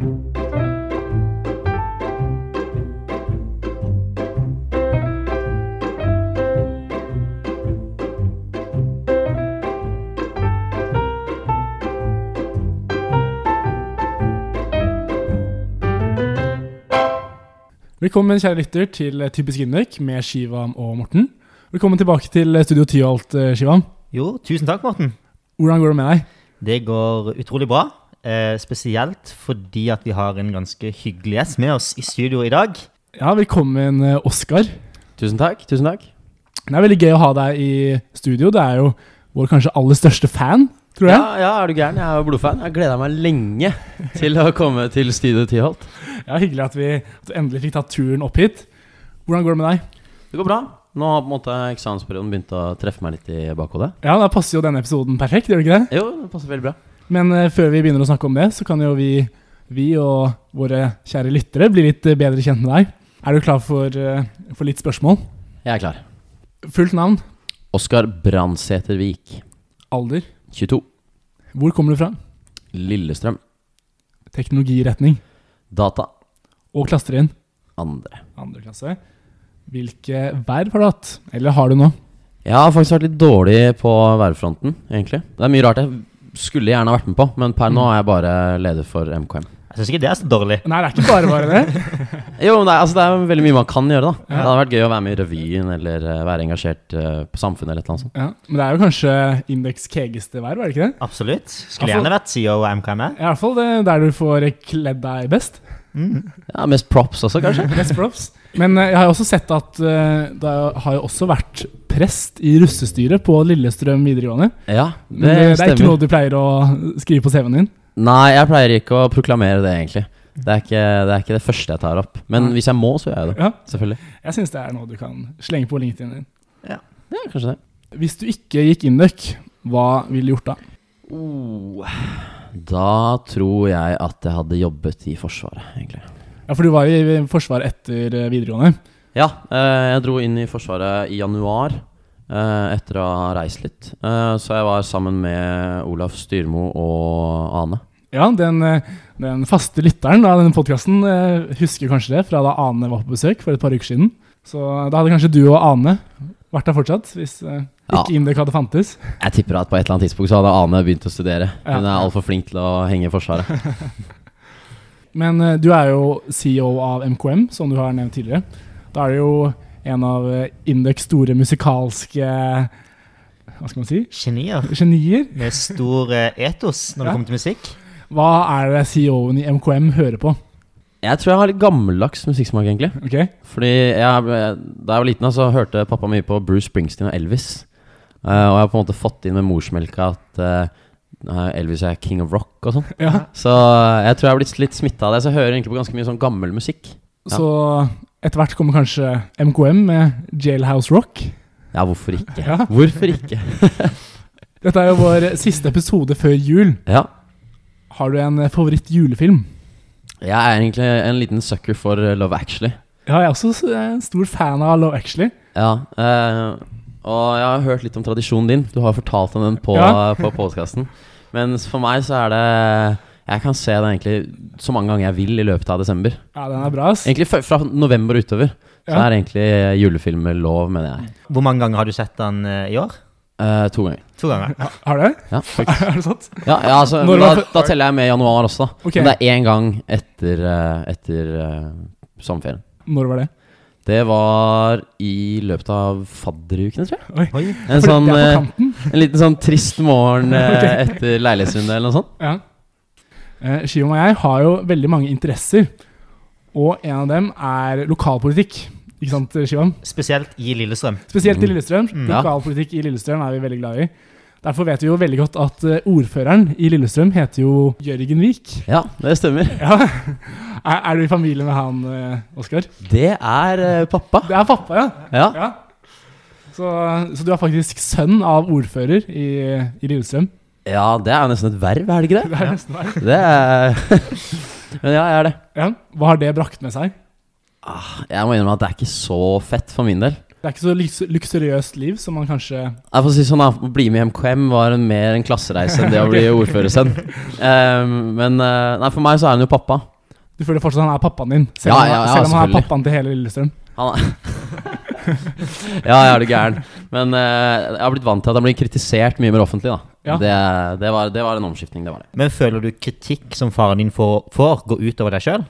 Velkommen, kjære lytter, til Typisk Indøk med Shivam og Morten. Velkommen tilbake til Studio Tyholt, eh, Shivam. Jo, tusen takk, Morten. Hvordan går det med deg? Det går utrolig bra. Eh, spesielt fordi at vi har en ganske hyggelig gjest med oss i studio i dag. Ja, velkommen, eh, Oskar. Tusen takk. tusen takk Det er veldig gøy å ha deg i studio. Det er jo vår kanskje aller største fan, tror jeg. Ja, ja, er du gæren? Jeg er jo blodfan. Jeg gleda meg lenge til å komme til Studio Tiholt. Ja, Hyggelig at vi, at endelig fikk tatt turen opp hit. Hvordan går det med deg? Det går bra. Nå har på en måte eksamensperioden begynt å treffe meg litt i bakhodet. Ja, Da passer jo denne episoden perfekt, gjør det ikke det? Jo, det passer veldig bra. Men eh, før vi begynner å snakke om det, så kan jo vi, vi og våre kjære lyttere bli litt eh, bedre kjent med deg. Er du klar for, eh, for litt spørsmål? Jeg er klar. Fullt navn, Oskar Brandsetervik. alder, 22. hvor kommer du fra, Lillestrøm. teknologiretning Data. og klassetrinn? Andre. Andre klasse. Hvilke verv har du hatt? Eller har du nå? Jeg har faktisk vært litt dårlig på værfronten, egentlig. Det er mye rart jeg skulle gjerne vært med på, men per nå er jeg bare leder for MKM. Jeg syns ikke det er så dårlig. Nei, det er ikke bare bare det. Jo, men det er, altså, det er veldig mye man kan gjøre, da. Ja. Det hadde vært gøy å være med i revyen, eller eh, være engasjert uh, på samfunnet, eller et eller annet sånt. Ja, men det er jo kanskje Indeks kegeste verv, er det ikke det? Absolutt. Skulle gjerne vært CEO og MKM. I hvert fall det der du får kledd deg best. Ja, Mest props også, kanskje. mest props. Men eh, jeg har også sett at eh, det har jo også vært prest i russestyret på Lillestrøm videregående. Ja, Men det, det, det er ikke noe du pleier å skrive på CV-en din. Nei, jeg pleier ikke å proklamere det, egentlig. Det er ikke det, er ikke det første jeg tar opp. Men Nei. hvis jeg må, så gjør jeg det. Ja, Selvfølgelig. jeg syns det er noe du kan slenge på LinkedIn din. Ja, kanskje det. Hvis du ikke gikk Induc, hva ville du gjort da? Da tror jeg at jeg hadde jobbet i Forsvaret, egentlig. Ja, For du var jo i Forsvaret etter eh, videregående. Ja, eh, jeg dro inn i Forsvaret i januar eh, etter å ha reist litt. Så jeg var sammen med Olaf Styrmo og Ane. Ja, den, den faste lytteren av denne podkasten husker kanskje det fra da Ane var på besøk for et par uker siden. Så da hadde kanskje du og Ane vært der fortsatt, hvis eh, Ja. ikke Indøk hadde fantes. Jeg tipper at på et eller annet tidspunkt så hadde Ane begynt å studere. Ja. Hun er altfor flink til å henge i Forsvaret. Men uh, du er jo CEO av MKM, som du har nevnt tidligere. Da er du jo en av Indeks store musikalske Hva skal man si? Genier. Genier. Med stor eh, etos når Ja. det kommer til musikk. Hva er det CEO-en i MKM hører på? Jeg tror jeg har litt gammeldags musikksmak, egentlig. Okay. Fordi jeg, Da jeg var liten, så hørte pappa mye på Bruce Springsteen og Elvis. Uh, og jeg har på en måte fått inn med morsmelka at uh, Elvis er king of rock og sånn. Ja. Så jeg tror jeg har blitt litt smitta av det. Så jeg hører egentlig på ganske mye sånn gammel musikk. Ja. Så etter hvert kommer kanskje MKM med Jailhouse Rock. Ja, hvorfor ikke? Ja. Hvorfor ikke? Dette er jo vår siste episode før jul. Ja. Har du en favoritt julefilm? Jeg er egentlig en liten sucker for eh, Love Actually. Ja, jeg er også en stor fan av Love Actually. Ja, eh, og jeg har hørt litt om tradisjonen din. Du har fortalt om den på, Ja. på podkasten. Men for meg så er det Jeg kan se den egentlig så mange ganger jeg vil i løpet av desember. Ja, den er bra, ass. Egentlig fra, fra november og utover. Så Ja. er egentlig julefilmer lov, mener jeg. Hvor mange ganger har du sett den eh, i år? Eh, to ganger. To ganger. Har du det? Ja, er det sant? Ja, ja altså, da, var da teller jeg med januar også, da. Ok. Men det er én gang etter, eh, etter uh, sommerferien. Når var det? Det var i løpet av fadderukene, tror jeg. Oi. En, sånn, det på en liten sånn trist morgen okay. Etter leilighetsrunde eller noe sånt. Ja. Uh, Shivam og jeg har jo veldig mange interesser, og en av dem er lokalpolitikk. Ikke sant, Shivan? Spesielt i Lillestrøm. Spesielt i Lillestrøm. Mm. Ja. Lokalpolitikk i Lillestrøm er vi veldig glad i. Derfor vet vi jo veldig godt at eh, ordføreren i Lillestrøm heter jo Jørgen Vik. Ja, det stemmer. Ja. Er, er du i familie med han, eh, Oskar? Det er eh, pappa. Det er pappa, ja. Ja. ja. Så, så du er faktisk sønn av ordfører i, i Lillestrøm? ja, det er nesten et verv, er det ikke Det det? er nesten verv. Det er Men ja, jeg er det. Ja. Hva har det brakt med seg? Ah, Jeg må innrømme at det er ikke så fett for min del. Det er ikke så lux luksuriøst liv som man kanskje Jeg får si sånn da, Å bli med i MKM var en mer en klassereise enn det å bli ordførersønn. Um, men eh, nei, for meg så er han jo pappa. Du føler fortsatt han er pappaen din, selv, Ja, om, ja, ja, selv om han er selvfølgelig. pappaen til hele Lillestrøm. Han er Ja, jeg er det gæren. Men eh, jeg har blitt vant til at han blir kritisert mye mer offentlig, da. Ja. Det, det, var, det var en omskiftning, det var det. Men føler du kritikk som faren din får, får går utover deg sjøl?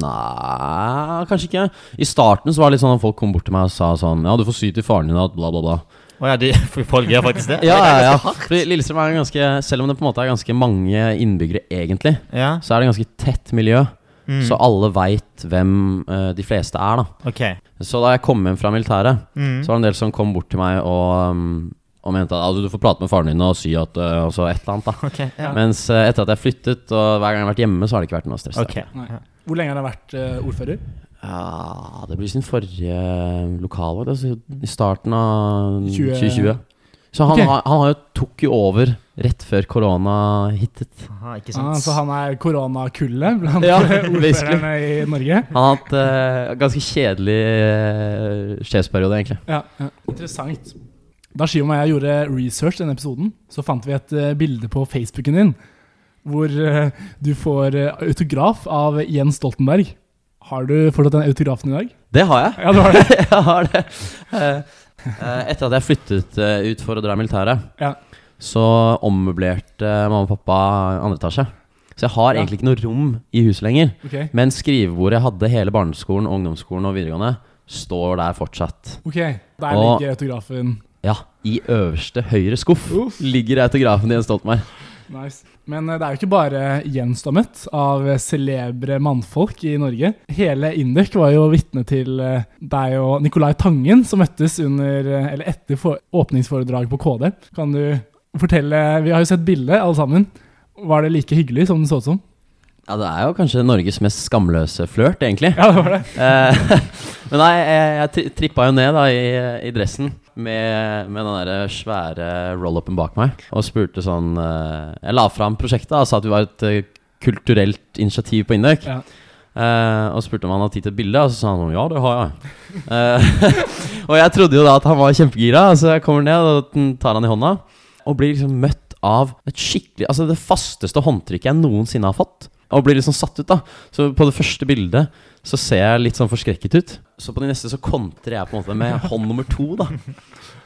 Nei, kanskje ikke. I starten så var det litt sånn at folk kom bort til meg og sa sånn Ja, du får sy til faren din at bla, bla, bla. Å ja, de, folk gjør faktisk det? Ja, ja, ja. Fordi Lillestrøm er ganske Selv om det på en måte er ganske mange innbyggere egentlig, Ja. så er det ganske tett miljø. Mm. Så alle veit hvem uh, de fleste er, da. Ok. Så da jeg kom hjem fra militæret, Mm. så var det en del som kom bort til meg og, um, og mente at altså, du får prate med faren din og si at uh, Og så et eller annet, da. Ok, ja. Mens uh, etter at jeg flyttet, og hver gang jeg har vært hjemme, så har det ikke vært noe stress. der. Hvor lenge har han vært eh, ordfører? Ja, det blir sin forrige lokalvalg. Altså i starten av 20 2020. Så han, okay. har, han har jo tok jo over rett før korona hittet. Aha, ikke Ah, så han er koronakullet blant Ja, ordførerne i Norge? Han har hatt uh, ganske kjedelig uh, sjefsperiode, egentlig. Ja, ja. Interessant. Da Shivam og jeg gjorde research denne episoden, så fant vi et uh, bilde på Facebooken din hvor eh, du får eh, autograf av Jens Stoltenberg. Har du fortsatt den autografen i dag? Det har jeg. Ja, du har det. jeg har det. Eh, etter at jeg flyttet ut for å dra i militæret, Ja. så ommøblerte mamma og pappa andre etasje. Så jeg har egentlig ikke noe rom i huset lenger. Okay. Men skrivebordet jeg hadde hele barneskolen, ungdomsskolen og videregående, står der fortsatt. ok, Der Og- ligger autografen. Ja, i øverste høyre skuff Uff. ligger autografen til Jens Stoltenberg. Nice. Men eh, det er jo ikke bare møtt av celebre mannfolk i Norge. Hele Induk var jo vitne til eh, deg og Nicolai Tangen som møttes under, eh, eller etter for åpningsforedraget på KD. Kan du fortelle Vi har jo sett bildet, alle sammen. Var det like hyggelig som det så ut som? Ja, det er jo kanskje Norges mest skamløse flørt, egentlig. Ja, det var det. Eh, Men nei, jeg, jeg trippa jo ned da i, i dressen med, med den der svære roll-upen bak meg og spurte sånn eh, Jeg la fram prosjektet og sa at vi var et eh, kulturelt initiativ på Indøk. Ja. Og spurte om han hadde tid til et bilde, og så sa han sånn Ja, det har jeg. Og jeg trodde jo da at han var kjempegira, så jeg kommer ned og tar han i hånda. Og blir liksom møtt av et skikkelig Altså det fasteste håndtrykket jeg noensinne har fått. Og blir liksom satt ut, da. Så på det første bildet så ser jeg litt sånn forskrekket ut. Så på de neste så kontrer jeg på en måte med hånd nummer to, da.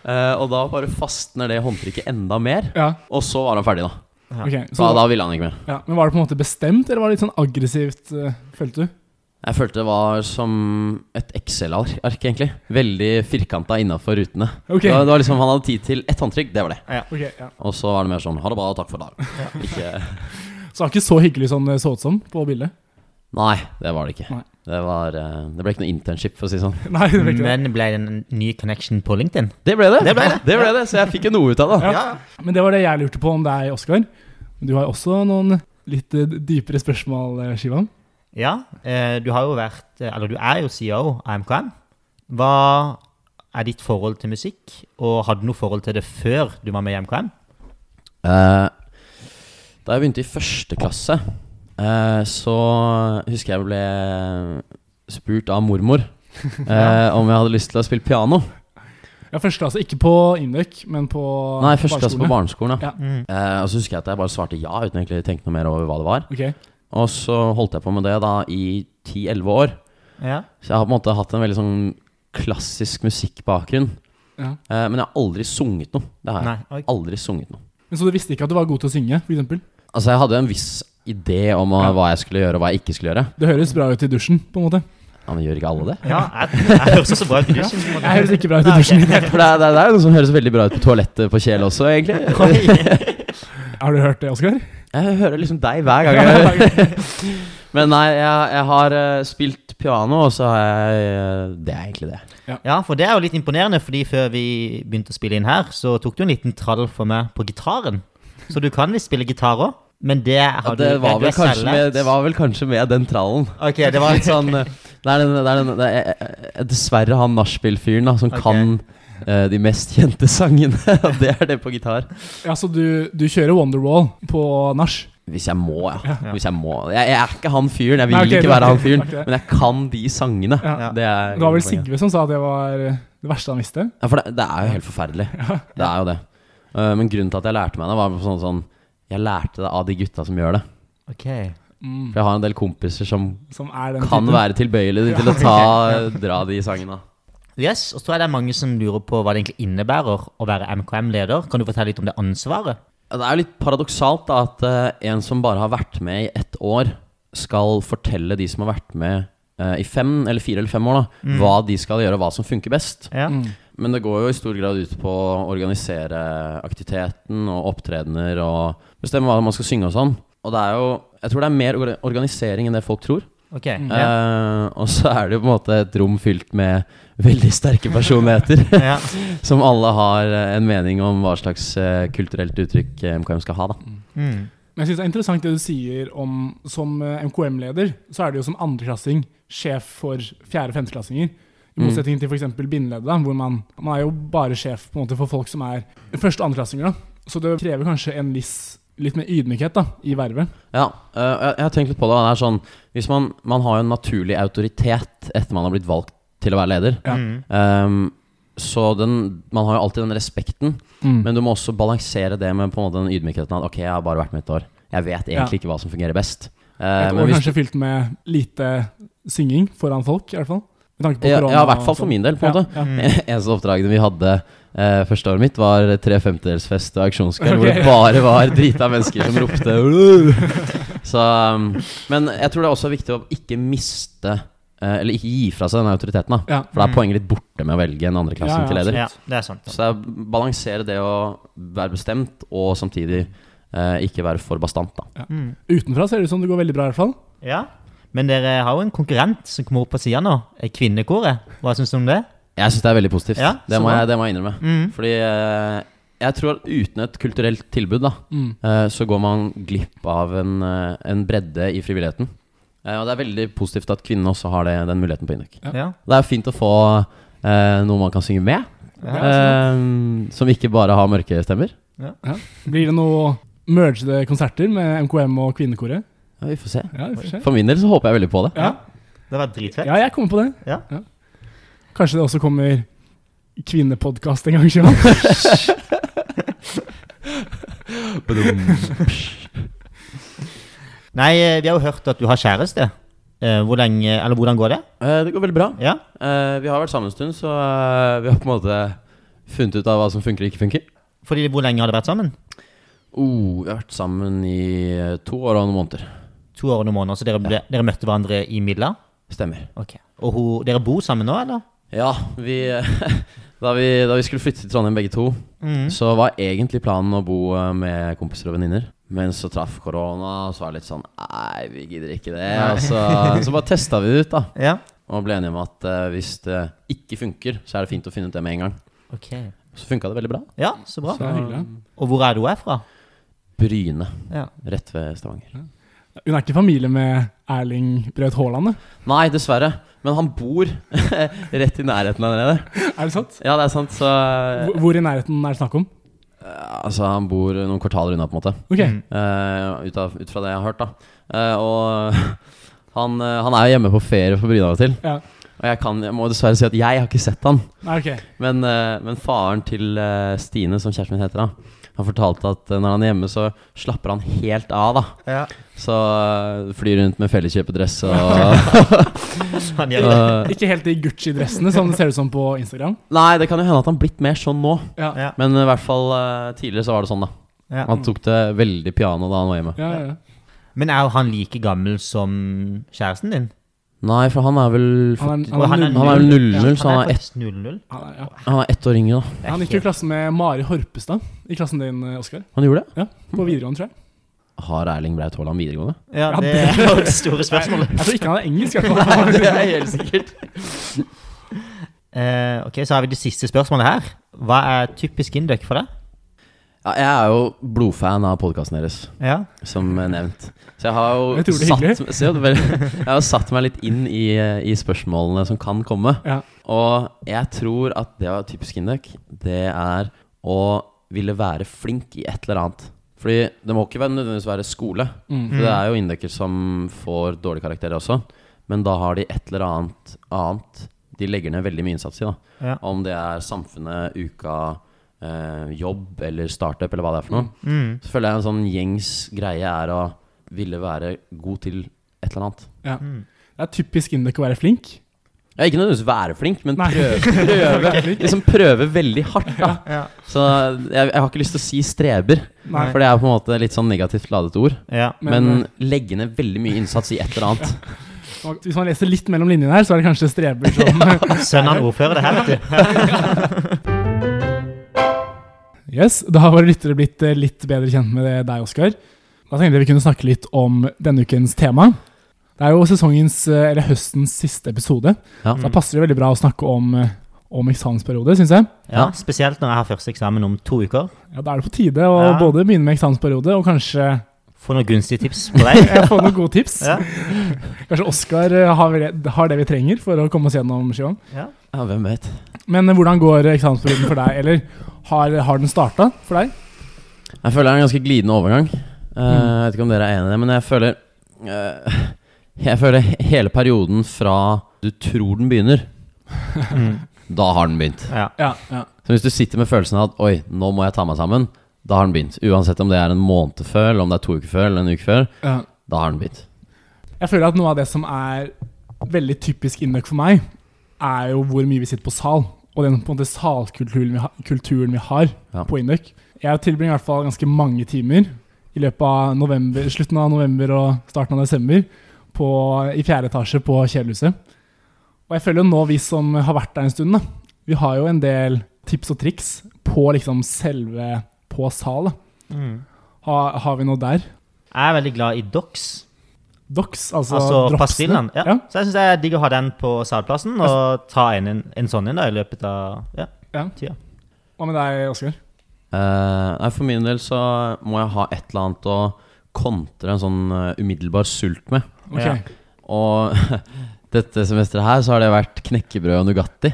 Eh, og da bare fastner det håndtrykket enda mer. Ja, Og så var han ferdig, da. ok. Så Så, da ville han ikke mer. ja. Men var det på en måte bestemt, eller var det litt sånn aggressivt, uh, følte du? Jeg følte det var som et Excel-ark, egentlig. Veldig firkanta innafor rutene. Okay. Det, var, det var liksom Han hadde tid til ett håndtrykk, det var det. Ok, ja. Og så var det mer sånn Ha det bra, takk for dagen. dag. Ikke Så det var ikke så hyggelig som det så ut som på bildet? Nei, det var det ikke. Det, var, eh, det ble ikke noe internship, for å si sånn. Nei, det ble ikke. Men ble det en ny connection på LinkedIn? Det ble det. Det ble det. det, ble det så jeg fikk jo noe ut av det. Ja. Men det var det jeg lurte på om deg, Oskar. Du har også noen litt eh, dypere spørsmål, Shivan. Ja, eh, du har jo vært eh, Eller du er jo CEO av MKM. Hva er ditt forhold til musikk, og hadde du noe forhold til det før du var med i MKM? Eh, da jeg begynte i første klasse, eh, så husker jeg ble spurt av mormor eh, om jeg hadde lyst til å spille piano. Ja, første klasse, ikke på Indøk, men på Nei, første klasse på barneskolen. barneskolen. Ja. Ja. Mm. Eh, og så husker jeg at jeg bare svarte ja, uten egentlig å tenke noe mer over hva det var. Okay. Og så holdt jeg på med det da i 10-11 år. Ja. Så jeg har på en måte hatt en veldig sånn klassisk musikkbakgrunn. ja. Eh, men jeg har aldri sunget noe. Det har jeg. Nei. Aldri sunget noe. Men Så du visste ikke at du var god til å synge, f.eks.? Altså, jeg hadde en viss idé om Ja. hva jeg skulle gjøre, og hva jeg ikke skulle gjøre. Det høres bra ut i dusjen, på en måte. Ja, Men gjør ikke alle det? Ja, jeg, jeg høres også bra ut i dusjen. på en måte. Jeg høres ikke bra ut i dusjen. For det er, det er, det er noe som høres veldig bra ut på toalettet på Kjel også, egentlig. Har du hørt det, Oskar? Jeg hører liksom deg hver gang. Jeg. Men nei, jeg, jeg har eh, spilt piano, og så har jeg eh, Det er egentlig det. Ja, for det er jo litt imponerende, fordi før vi begynte å spille inn her, så tok du en liten trall for meg på gitaren. Så du kan visst spille gitar òg, men det har Ja, du det, var du vel kanskje med, det var vel kanskje med den trallen. Ok, det var Litt sånn eh, Det er, den, det er, den, det er dessverre han nachspiel-fyren som okay. kan uh, de mest kjente sangene. Og det er det på gitar. Ja, så du, du kjører Wonderwall på nach? Hvis jeg må, ja. Ja. Hvis jeg må. Jeg, jeg er ikke han fyren. Jeg vil Nei, okay, ikke er være han fyren. Okay. Men jeg kan de sangene. Ja. Ja. Det er Det var vel. Sigve som sa at det var det verste han visste. Ja, for det, det er jo helt forferdelig. Det er jo det. Uh, men grunnen til at jeg lærte meg det, var sånn sånn Jeg lærte det av de gutta som gjør det. Ok. Mm. For jeg har en del kompiser som Som er den kan typen. være tilbøyelige til å ta, dra de sangene. Yes, og så jeg det er mange som lurer på hva det egentlig innebærer å være MKM-leder. Kan du fortelle litt om det ansvaret? Det er litt paradoksalt da at uh, en som bare har vært med i ett år, skal fortelle de som har vært med uh, i fem eller fire eller fem år, da, hva de skal gjøre, og hva som funker best. Ja. Mm. Men det går jo i stor grad ut på å organisere aktiviteten og opptredener og bestemme hva man skal synge og sånn. Og det er jo Jeg tror det er mer organisering enn det folk tror. Ok. Mm. Ja. Eh, og så er det jo på en måte et rom fylt med veldig sterke personligheter. Ja. som alle har eh, en mening om hva slags uh, kulturelt uttrykk eh, MKM skal ha. da Mm. Men jeg synes det er interessant det du sier om som eh, MKM-leder, så er det jo som andreklassing sjef for fjerde- og femteklassinger. I Mm. motsetning til f.eks. bindeleddet, hvor man, man er jo bare sjef på en måte for folk som er første- og andreklassinger. da. Så det krever kanskje en viss litt mer ydmykhet da, i vervet. Ja, eh, jeg, jeg har tenkt litt på det. Det er sånn Hvis man, man har jo en naturlig autoritet etter man har blitt valgt til å være leder. Ja. Ehm, så den, man har jo alltid den respekten, Mm. men du må også balansere det med på en måte den ydmykheten at ok, jeg har bare vært med et år. Jeg vet egentlig ikke hva som fungerer best. Uh, Et men år hvis kanskje fylt med lite synging foran folk, i hvert fall. Med tanke på ja, korona. ja, i hvert fall for sånn. min del, på en Ja, måte. ja. Mm. Eneste oppdragene vi hadde eh, første året mitt, var tre femtedelsfest og auksjonskveld, hvor det bare var drita mennesker som ropte Så um, Men jeg tror det er også viktig å ikke miste eh, Eller ikke gi fra seg den autoriteten, da. Ja. For da er Mm. poenget litt borte med å velge en andreklassing Ja, ja, til leder. Ja, det er sant. Så det er balansere det å være bestemt, og samtidig eh, ikke være for bastant, da. Mm. Utenfra ser det ut som det går veldig bra, i hvert fall. Ja. Men dere har jo en konkurrent som kommer opp på sida nå. eh, Kvinnekoret. Hva syns du om det? Jeg syns det er veldig positivt. Ja, det, må jeg, det må jeg innrømme. Mm. Fordi eh, jeg tror at uten et kulturelt tilbud, da, Mm. eh, så går man glipp av en, en bredde i frivilligheten. Og det er veldig positivt at kvinnene også har det, den muligheten på Induk. Ja. Det er fint å få eh, noe man kan synge med, Ja, eh, som ikke bare har mørke stemmer. Blir det noe mergede konserter med MKM og Kvinnekoret? Ja, vi får se. Ja, vi får se. For min del så håper jeg veldig på det. Ja. Det var dritfett. ja, jeg kommer på det. Ja. Kanskje det også kommer kvinnepodkast en gang, Shivan? Nei, eh, vi har jo hørt at du har kjæreste. Eh, Hvor lenge, eller hvordan går det? Eh, det går veldig bra. Ja? Eh, vi har vært sammen en stund, så vi har på en måte funnet ut av hva som funker og ikke funker. Fordi Hvor lenge har dere vært sammen? Oh, vi har vært sammen i to år og noen måneder. To år og noen måneder. Så dere, ble, dere møtte hverandre i Milla? Stemmer. Ok. Og hun, dere bor sammen nå, eller? Ja, vi, da, vi, da vi skulle flytte til Trondheim begge to, Mm. så var egentlig planen å bo eh, med kompiser og venninner. Men så traff korona, og så var det litt sånn Nei, vi gidder ikke det. Og så, så bare testa vi det ut, da. Ja. Og ble enige om at uh, hvis det ikke funker, så er det fint å finne ut det med en gang. Ok. Så funka det veldig bra. Ja, så bra. Så. Og hvor er du her fra? Bryne, Ja. rett ved Stavanger. Hun er ikke i familie med Erling Braut Haaland? Nei, dessverre. Men han bor rett i nærheten av nede. Er det sant? Ja, det er sant. Så Hvor- Hvor i nærheten er det snakk om? eh, Altså, han bor noen kvartaler unna, på en måte. Ok, Mm. Uh, ut, av, ut fra det jeg har hørt, da. Uh, og han, uh, han er jo hjemme på ferie på Bryne av og til. ja. Og jeg, kan, jeg må dessverre si at jeg har ikke sett han. Okay. Men, eh, men faren til eh, Stine, som kjæresten min heter, da han fortalte at eh, når han er hjemme, så slapper han helt av. da Ja. Så eh, flyr rundt med felleskjøpedress og det. og- Ikke helt de Gucci-dressene, som det ser ut som på Instagram. Nei, det kan jo hende at han har blitt mer sånn nå. Ja, Ja. Men i hvert fall eh, tidligere så var det sånn, da. Ja. Han tok det veldig piano da han var hjemme. ja, ja. Men er han like gammel som kjæresten din? Nei, for han er vel Han er, han er, Han er 00, så han er, ett, faktisk 00. han er, ett år yngre, da. Han gikk jo i klasse med Mari Horpestad. I klassen din, Oskar. Han gjorde det? Ja, på videregående, tror jeg. Har Erling Braut Haaland videregående? Ja, Ja, det er jo det store spørsmålet. Jeg tror ikke han er engelsk. Nei, det er helt sikkert. Uh, ok, så har vi det siste spørsmålet her. Hva er typisk Induc for deg? Ja, jeg er jo blodfan av podkasten deres, Ja. som nevnt. Så jeg har jo jeg satt, så jeg, jeg har satt meg litt inn i, i spørsmålene som kan komme. Ja. Og jeg tror at det å være typisk Induc, det er å ville være flink i et eller annet. Fordi det må ikke være nødvendigvis være skole. Mm. For det er jo inndekker som får dårlige karakterer også. Men da har de et eller annet annet de legger ned veldig mye innsats i. da Ja. Om det er samfunnet, uka, eh, jobb eller startup eller hva det er for noe. Mm. Så føler jeg en sånn gjengs greie er å ville være god til et eller annet. Ja. Mm. Det er typisk Indek å være flink. Ja, ikke nødvendigvis være flink, men prøve, prøve, liksom prøve veldig hardt. da Ja. Så jeg, jeg har ikke lyst til å si streber, Nei. for det er på en måte litt sånn negativt ladet ord. ja. Men, Men, legge ned veldig mye innsats i et eller annet. Hvis man leser litt mellom linjene her, så er det kanskje streber som Sønnen av ordfører, det her, vet du. Yes, Da har våre lyttere blitt eh, litt bedre kjent med deg, Oskar. Da tenkte jeg vi kunne snakke litt om denne ukens tema. Det er jo sesongens, eh, eller høstens siste episode. Ja. Så da passer det veldig bra å snakke om, eh, om eksamensperiode, syns jeg. Ja, spesielt når jeg har første eksamen om to uker. Ja, Da er det på tide å Ja. både begynne med eksamensperiode og kanskje Få noen gunstige tips på deg. jeg får noen gode tips. Ja. Kanskje Oskar eh, har, har det vi trenger for å komme oss gjennom skiven. Ja. Ja, hvem vet. Men hvordan går eksamensperioden for deg? Eller har, har den starta for deg? Jeg føler det er en ganske glidende overgang. Eh, Mm. Jeg vet ikke om dere er enig i det, men jeg føler eh, Jeg føler hele perioden fra du tror den begynner, Mm. da har den begynt. ja. Ja, ja. Så hvis du sitter med følelsen av at Oi, nå må jeg ta meg sammen, da har den begynt. Uansett om det er en måned før, eller om det er to uker før, eller en uke før. ja. Da har den begynt. Jeg føler at noe av det som er veldig typisk Induk for meg, er jo hvor mye vi sitter på sal. Og den på en måte salkulturen vi, ha, kulturen vi har Ja. på Induk. Jeg tilbringer i hvert fall ganske mange timer i løpet av november, slutten av november og starten av desember på, i fjerde etasje på Kjelehuset. Og jeg føler jo nå, vi som har vært der en stund, da, vi har jo en del tips og triks på liksom selve på sal. Mm. Ha, har vi noe der? Jeg er veldig glad i Dox, Dox, altså, altså dropsene. Ja. Ja. Så jeg syns det er digg å ha den på salplassen, og ta en, en, en sånn en da i løpet av ja, Ja. tida. Hva med deg, Oskar? Uh, for min del så må jeg ha et eller annet å kontre en sånn eh, umiddelbar sult med. Ok. Ja. Og dette semesteret her så har det vært knekkebrød og Nugatti.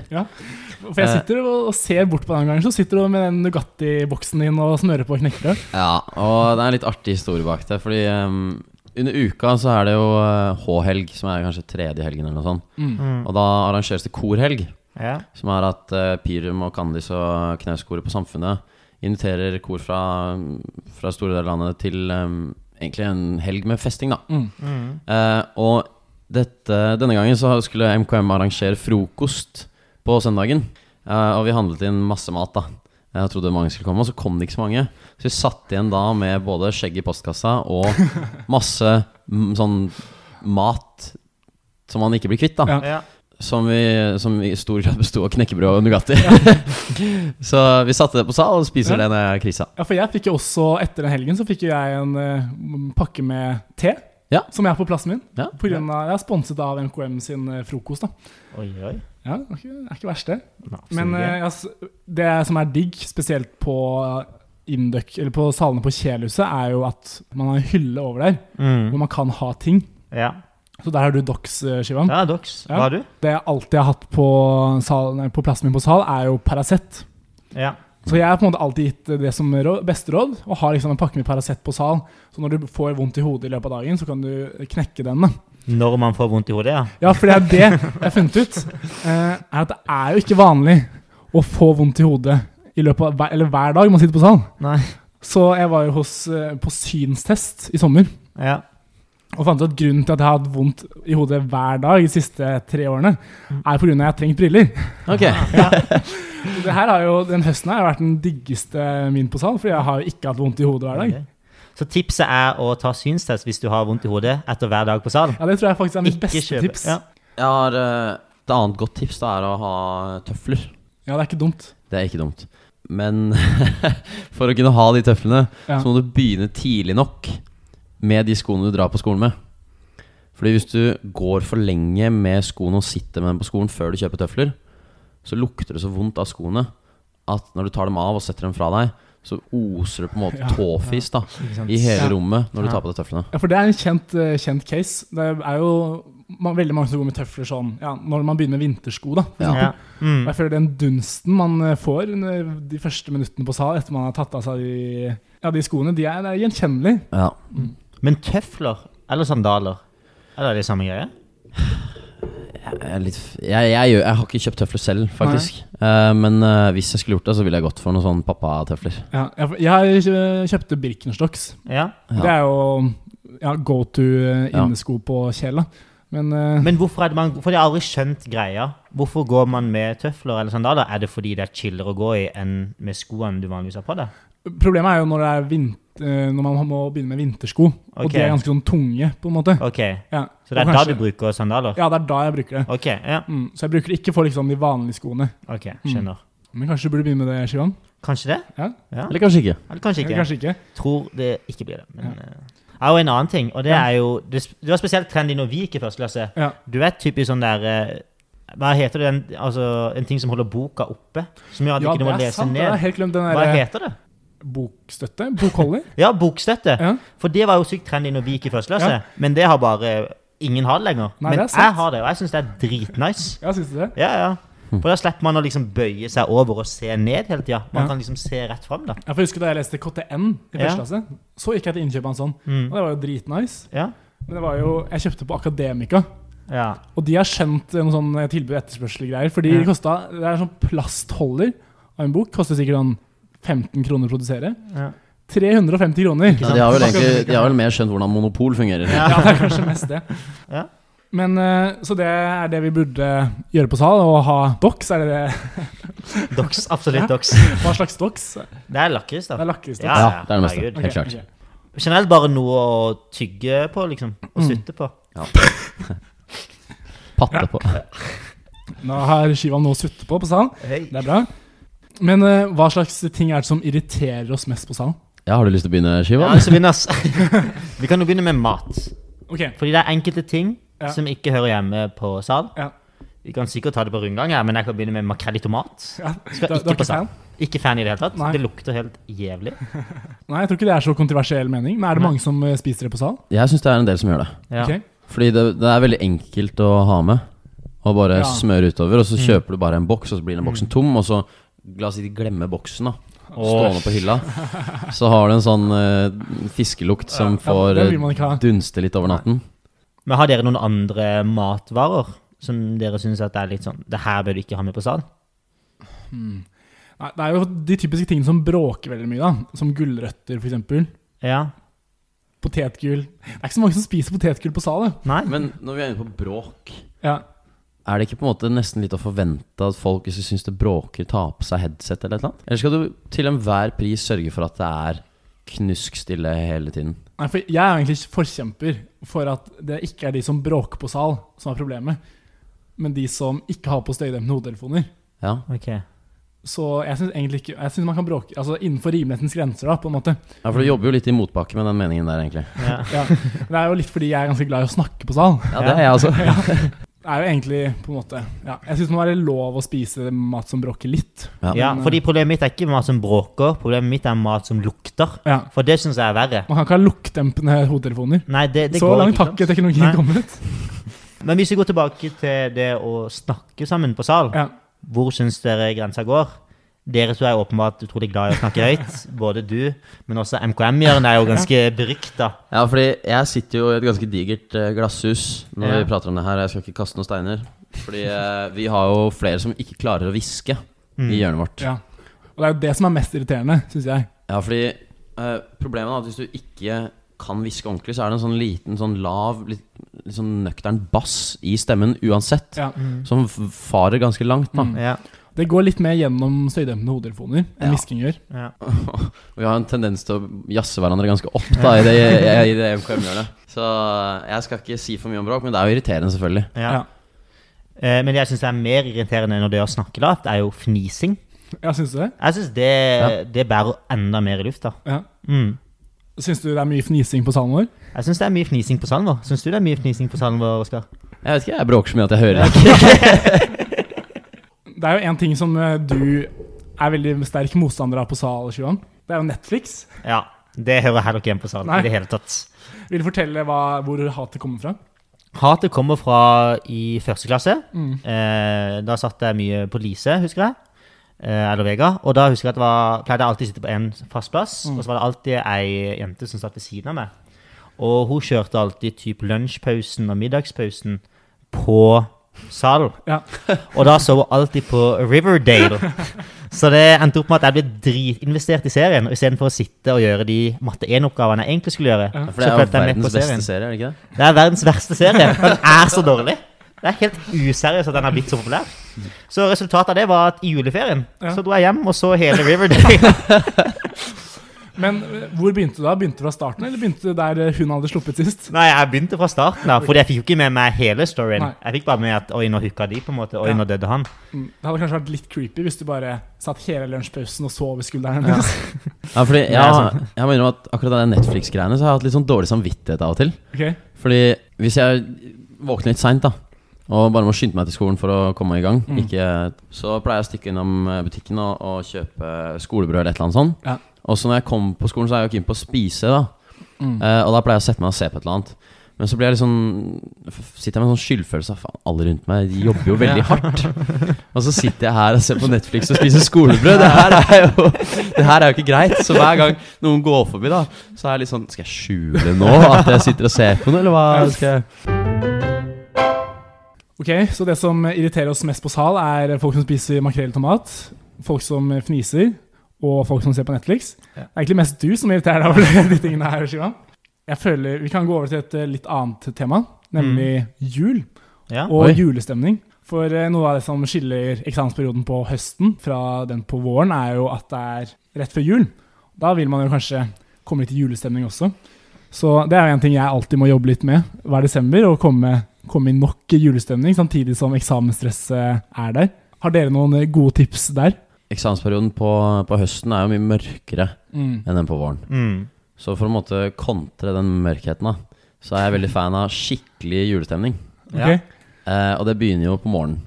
For jeg sitter og ser bort på den gangen, så sitter du med den Nugatti-boksen din og smører på knekkebrød. Ja, og det er en litt artig historie bak det. Fordi um, under uka så er det jo eh, H-helg, som er kanskje tredje helgen eller noe sånt. Mm. Og da arrangeres det korhelg, Ja. som er at uh, Pirum og Kandis og Knauskoret på Samfunnet inviterer kor fra, fra store deler av landet til em, egentlig en helg med festing, da. Mm. Mm. Eh, og dette, denne gangen så skulle MKM arrangere frokost på søndagen. Uh, og vi handlet inn masse mat, da. Jeg trodde mange skulle komme, og så kom det ikke så mange. Så vi satt igjen da med både skjegg i postkassa og masse mm, sånn mat som man ikke blir kvitt, da. Ja. Ja. Som, vi, som i stor grad besto av knekkebrød og Nugatti. så vi satte det på sal og spiser Ja. det når jeg krisa. Ja, for jeg fikk jo også, etter den helgen, så fikk jo jeg en uh, pakke med te. Ja. Som jeg har på plassen min. Ja. På grunn av, jeg er sponset av MKM sin eh, frokost. da Oi, oi. Ja, Det er ikke, det er ikke verst, det. Nå, Men uh, eh, altså, det som er digg, spesielt på Indøk, eller på salene på Kjelhuset, er jo at man har en hylle over der mm. hvor man kan ha ting. Ja. Så der har du Dox, Shivan. Ja, Dox. Hva har du? Det jeg alltid har hatt på, sal, nei, på plassen min på sal, er jo Paracet. Ja. Så jeg har på en måte alltid gitt det som beste råd, å ha liksom en pakke med Paracet på sal. Så når du får vondt i hodet i løpet av dagen, så kan du knekke den. Når man får vondt i hodet, ja. Ja, for det er det jeg har funnet ut. eh, er at det er jo ikke vanlig å få vondt i hodet i løpet av, eller hver dag man sitter på sal. Nei. Så jeg var jo hos, eh, på synstest i sommer. Ja. Og fant ut at grunnen til at jeg har hatt vondt i hodet hver dag de siste tre årene, er pga. at jeg har trengt briller. Ok, ja. det her har jo, Den høsten her har vært den diggeste min på sal, fordi jeg har jo ikke hatt vondt i hodet hver dag. Okay. Så tipset er å ta synstest hvis du har vondt i hodet etter hver dag på sal. Ja, Det tror jeg faktisk er mitt Ikke beste kjøpe- tips. Ja. Jeg har Et annet godt tips da er å ha tøfler. Ja, det er ikke dumt. Det er ikke dumt. Men for å kunne ha de tøflene, Ja. så må du begynne tidlig nok med de skoene du drar på skolen med. Fordi hvis du går for lenge med skoene og sitter med dem på skolen før du kjøper tøfler, så lukter det så vondt av skoene at når du tar dem av og setter dem fra deg, så oser det på en måte Ja. tåfis da, Ikke i hele Ja. rommet når du Ja. tar på deg tøflene. Ja, for det er en kjent, eh, kjent case. Det er jo man, veldig mange som går med tøfler sånn ja, når man begynner med vintersko. da for Ja. Ja. Mm. Og jeg føler den dunsten man eh, får de første minuttene på sal etter man har tatt av seg de, ja, de skoene, de er, er gjenkjennelige. Ja. Men tøfler eller sandaler, er det samme greie? Jeg, er litt, f- jeg, jeg, gjør, jeg har ikke kjøpt tøfler selv, faktisk. Eh, men eh, hvis jeg skulle gjort det, så ville jeg gått for noen sånne pappatøfler. Ja, jeg, jeg kjø- kjøpte Birkenstocks. Ja. Det er jo ja, go to eh, innesko på kjela. Men, eh, Men hvorfor er det man For jeg har aldri skjønt greia. Hvorfor går man med tøfler eller sandaler? Er det fordi det er chillere å gå i enn med skoene du vanligvis har på deg? Problemet er jo når, det er vint, eh, når man må begynne med vintersko. Og Ok. de er ganske sånn tunge, på en måte. Ok, Ja, Så det er er da kanskje- du bruker sandaler? Ja, det er da jeg bruker det. Ok, ja. Mm, så jeg bruker det ikke for liksom de vanlige skoene. Ok, skjønner. Men kanskje du burde begynne med det, Shivan? Kanskje det? Ja. Ja. Eller kanskje ikke. Eller kanskje ikke. Eller kanskje ikke? Tror det ikke blir det. Men jeg har jo en annen ting, og det Ja. er jo Det, det var spesielt trendy når vi gikk i første klasse. Ja. Du vet typisk sånn der eh, Hva heter det? En, altså, en ting som holder boka oppe? Som gjør at Ja, du ikke må er lese sant. Ned. helt glemt den Hva heter det? Bokstøtte. Bokholder. Ja, bokstøtte. Ja. For det var jo sykt trendy når vi gikk i første klasse. Ja. Men det har bare ingen har det lenger. Nei, Men det jeg har det, og jeg syns det er dritnice. Ja, synes du det? Ja, ja. For da slipper man å liksom bøye seg over og se ned hele tida. Man Ja. kan liksom se rett fram, da. Jeg får huske Da jeg leste KTN i første klasse, så gikk jeg til innkjøp av en sånn. Mm. Og det var jo dritnice. Ja. Men det var jo Jeg kjøpte på Akademika. ja. Og de har skjønt noen sånn tilbud- og etterspørsel-greier. Fordi Ja. det kosta Det er en sånn plastholder av en bok. Koster sikkert sånn 15 kroner å produsere. ja. 350 kroner. Ja, de, har vel egentlig, de har vel mer skjønt hvordan monopol fungerer. Ja. Ja, det er kanskje mest det. Ja. Men eh, Så det er det vi burde gjøre på sal, å ha dox, Er det det? Dox. Absolutt Ja. dox. Hva slags dox? Det er lakris, da. Det er lakrisdocs. Ja, Ja, det er det meste. herregud. Helt klart. Okay. Generelt bare noe å tygge på, liksom. Og Mm. sutte på. Patte på. Nå har Shiva noe å sutte på på sal. Det er bra. Men eh, hva slags ting er det som irriterer oss mest på sal? Ja, har du lyst til å begynne, Ja, Shiva? altså, begynner ass. Vi kan jo begynne med mat. Ok, Fordi det er enkelte ting Ja. som ikke hører hjemme på sal. ja. Vi kan sikkert ta det på rundgang, her, men jeg kan begynne med makrell i tomat. ja. Skal ikke på ikke sal. fan? Ikke fan i det hele tatt. Nei. Det lukter helt jævlig. Nei, jeg tror ikke det er så kontroversiell mening. Men er det Nei. mange som eh, spiser det på sal? Jeg syns det er en del som gjør det. Ja. Ok. Fordi det, det er veldig enkelt å ha med. Og bare Ja. smøre utover, og så Mm. kjøper du bare en boks, og så blir den boksen tom, og så La oss si de glemmer boksen, da. Stående på hylla. Så har du en sånn uh, fiskelukt som Ja, får det eh, dunste litt over natten. Men har dere noen andre matvarer som dere syns er litt sånn Det her bør du ikke ha med på sal? Hmm. Nei, det er jo de typiske tingene som bråker veldig mye, da. Som gulrøtter, f.eks. Ja. Potetgull. Det er ikke så mange som spiser potetgull på sal. Nei? Men når vi er inne på bråk Ja. Er det ikke på en måte nesten litt å forvente at folk, hvis de syns det bråker, tar på seg headset eller et eller annet? Eller skal du til enhver pris sørge for at det er knuskstille hele tiden? Nei, for jeg er egentlig forkjemper for at det ikke er de som bråker på sal, som er problemet, men de som ikke har på støydempende hodetelefoner. Ja. Okay. Så jeg syns egentlig ikke Jeg synes man kan bråke Altså innenfor rimelighetens grenser, da, på en måte. ja, for du jobber jo litt i motbakke med den meningen der, egentlig. Ja. Ja. Det er jo litt fordi jeg er ganske glad i å snakke på sal. Ja, det er jeg altså. Det er jo egentlig på en måte Ja, jeg syns det må være lov å spise mat som bråker litt. Ja. ja, fordi problemet mitt er ikke mat som bråker, problemet mitt er mat som lukter. Ja. For det syns jeg er verre. Man kan ikke ha luktdempende hodetelefoner. Nei, det, det Så går langt har ikke teknologien Nei. kommet. Men hvis vi går tilbake til det å snakke sammen på sal, Ja. hvor syns dere grensa går? Dere to er åpenbart utrolig glad i å snakke høyt. Både du, men også MKM-hjørnet er jo ganske berykta. Ja, fordi jeg sitter jo i et ganske digert eh, glasshus når Ja. vi prater om det her. Jeg skal ikke kaste noen steiner. Fordi eh, vi har jo flere som ikke klarer å hviske Mm. i hjørnet vårt. ja. Og det er jo det som er mest irriterende, syns jeg. Ja, fordi eh, problemet er at hvis du ikke kan hviske ordentlig, så er det en sånn liten, sånn lav, litt, litt sånn nøktern bass i stemmen uansett. Ja. Som farer ganske langt, da. Mm. Ja, Det går litt mer gjennom støydempende hodetelefoner enn Ja. hvisking gjør. ja. Vi har en tendens til å jazze hverandre ganske opp da, i det, i, det MKM-hjørnet. Så jeg skal ikke si for mye om bråk, men det er jo irriterende, selvfølgelig. ja. Ja. Eh, men det jeg syns er mer irriterende enn det å snakke lavt, er jo fnising. Ja, syns du det? Jeg syns det, Ja. det bærer enda mer i lufta. Ja. Mm. Syns du det er mye fnising på salen vår? Jeg syns det er mye fnising på salen vår. Syns du det er mye fnising på salen vår, Oskar? Jeg vet ikke, jeg bråker så mye at jeg hører det. Det er jo en ting som eh, du er veldig sterk motstander av på sal, Sjuan. Det er jo Netflix. Ja. Det hører heller ikke hjemme på salen Nei. i det hele tatt. Vil du fortelle hva, hvor hatet kommer fra? Hatet kommer fra i første klasse. Mm. Eh, da satt jeg mye på Lise, husker jeg. Eh, eller Vega. Og da husker jeg at det var, pleide jeg alltid å sitte på en fast plass. Mm. Og så var det alltid ei jente som satt ved siden av meg. Og hun kjørte alltid typ lunsjpausen og middagspausen på salen. Ja. Og da så hun alltid på Riverdale. Så det endte opp med at jeg ble dritinvestert i serien. Og istedenfor å sitte og gjøre de matte 1-oppgavene jeg egentlig skulle gjøre, Ja. For det er jo verdens beste serie, er det ikke det? Det er verdens verste serie. Den er så dårlig. Det er helt useriøst at den har blitt så populær. Så resultatet av det var at i juleferien Ja. så dro jeg hjem og så hele Riverdale. Men eh, hvor begynte du da? Begynte du fra starten, eller begynte du der eh, hun hadde sluppet sist? Nei, jeg begynte fra starten da, fordi jeg fikk jo ikke med meg hele storyen. Nei. Jeg fikk bare med at oi, nå hooka de, på en måte. Oi, Ja. nå døde han. Mm, Det hadde kanskje vært litt creepy hvis du bare satt hele lunsjpausen og så over skulderen hennes. Ja, fordi Det er jeg, sant. jeg må innrømme at akkurat den Netflix-greiene Så har jeg hatt litt sånn dårlig samvittighet av og til. Okay. Fordi hvis jeg våkner litt seint, da og bare må skynde meg til skolen for å komme i gang, Mm. ikke, så pleier jeg å stikke innom butikken og, og kjøpe skolebrød eller et eller annet sånt. Ja. Og så når jeg kommer på skolen, så er jeg jo keen på å spise, da. Mm. Eh, og da pleier jeg å sette meg og se på et eller annet. Men så blir jeg sånn sitter jeg med en sånn skyldfølelse av faen, alle rundt meg de jobber jo veldig hardt. Og så sitter jeg her og ser på Netflix og spiser skolebrød. Det her er jo, det her er jo ikke greit. Så hver gang noen går forbi, da, så er jeg litt sånn Skal jeg skjule nå at jeg sitter og ser på noe, eller hva skal jeg Ok, Så det som irriterer oss mest på sal, er folk som spiser makrell i tomat, folk som fniser, og folk som ser på Netflix. Ja. Det er egentlig mest du som irriterer deg over de tingene her, Sivan. Jeg føler Vi kan gå over til et eh, litt annet tema, nemlig jul Ja. og Oi. julestemning. For eh, noe av det som skiller eksamensperioden på høsten fra den på våren, er jo at det er rett før jul. Da vil man jo kanskje komme litt i julestemning også. Så det er jo en ting jeg alltid må jobbe litt med hver desember, å komme, komme i nok julestemning samtidig som eksamensstresset er der. Har dere noen eh, gode tips der? Eksamensperioden på, på høsten er jo mye mørkere Mm. enn den på våren. Mm. Så for å måtte kontre den mørkheten, da, så er jeg veldig fan av skikkelig julestemning. Ok? Ja. Eh, og det begynner jo på morgenen.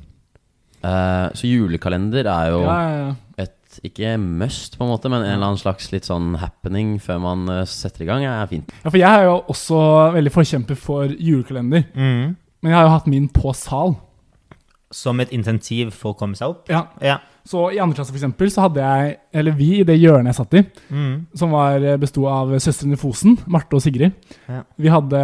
Eh, så julekalender er jo Ja, ja, ja. et ikke must, på en måte, men en eller annen slags litt sånn happening før man eh, setter i gang, er fint. ja, for jeg er jo også veldig forkjemper for julekalender. Mm. Men jeg har jo hatt min på sal. Som et insentiv for å komme seg opp. Ja, Ja. Så i andre klasse for eksempel, så hadde jeg, eller vi i det hjørnet jeg satt i, Mm. som var, besto av søstrene Fosen, Marte og Sigrid. Ja. Vi hadde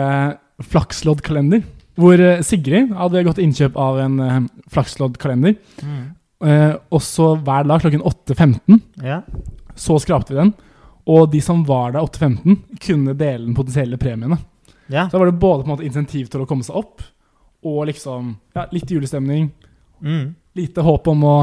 flaksloddkalender, hvor eh, Sigrid hadde gått innkjøp av en uh, flaksloddkalender. Mm. Uh, og så hver dag klokken 8.15 Ja. så skrapte vi den. Og de som var der 8.15, kunne dele den potensielle premiene. ja. Så da var det både på en måte insentiv til å komme seg opp, og liksom ja, litt julestemning. Mm. Lite håp om å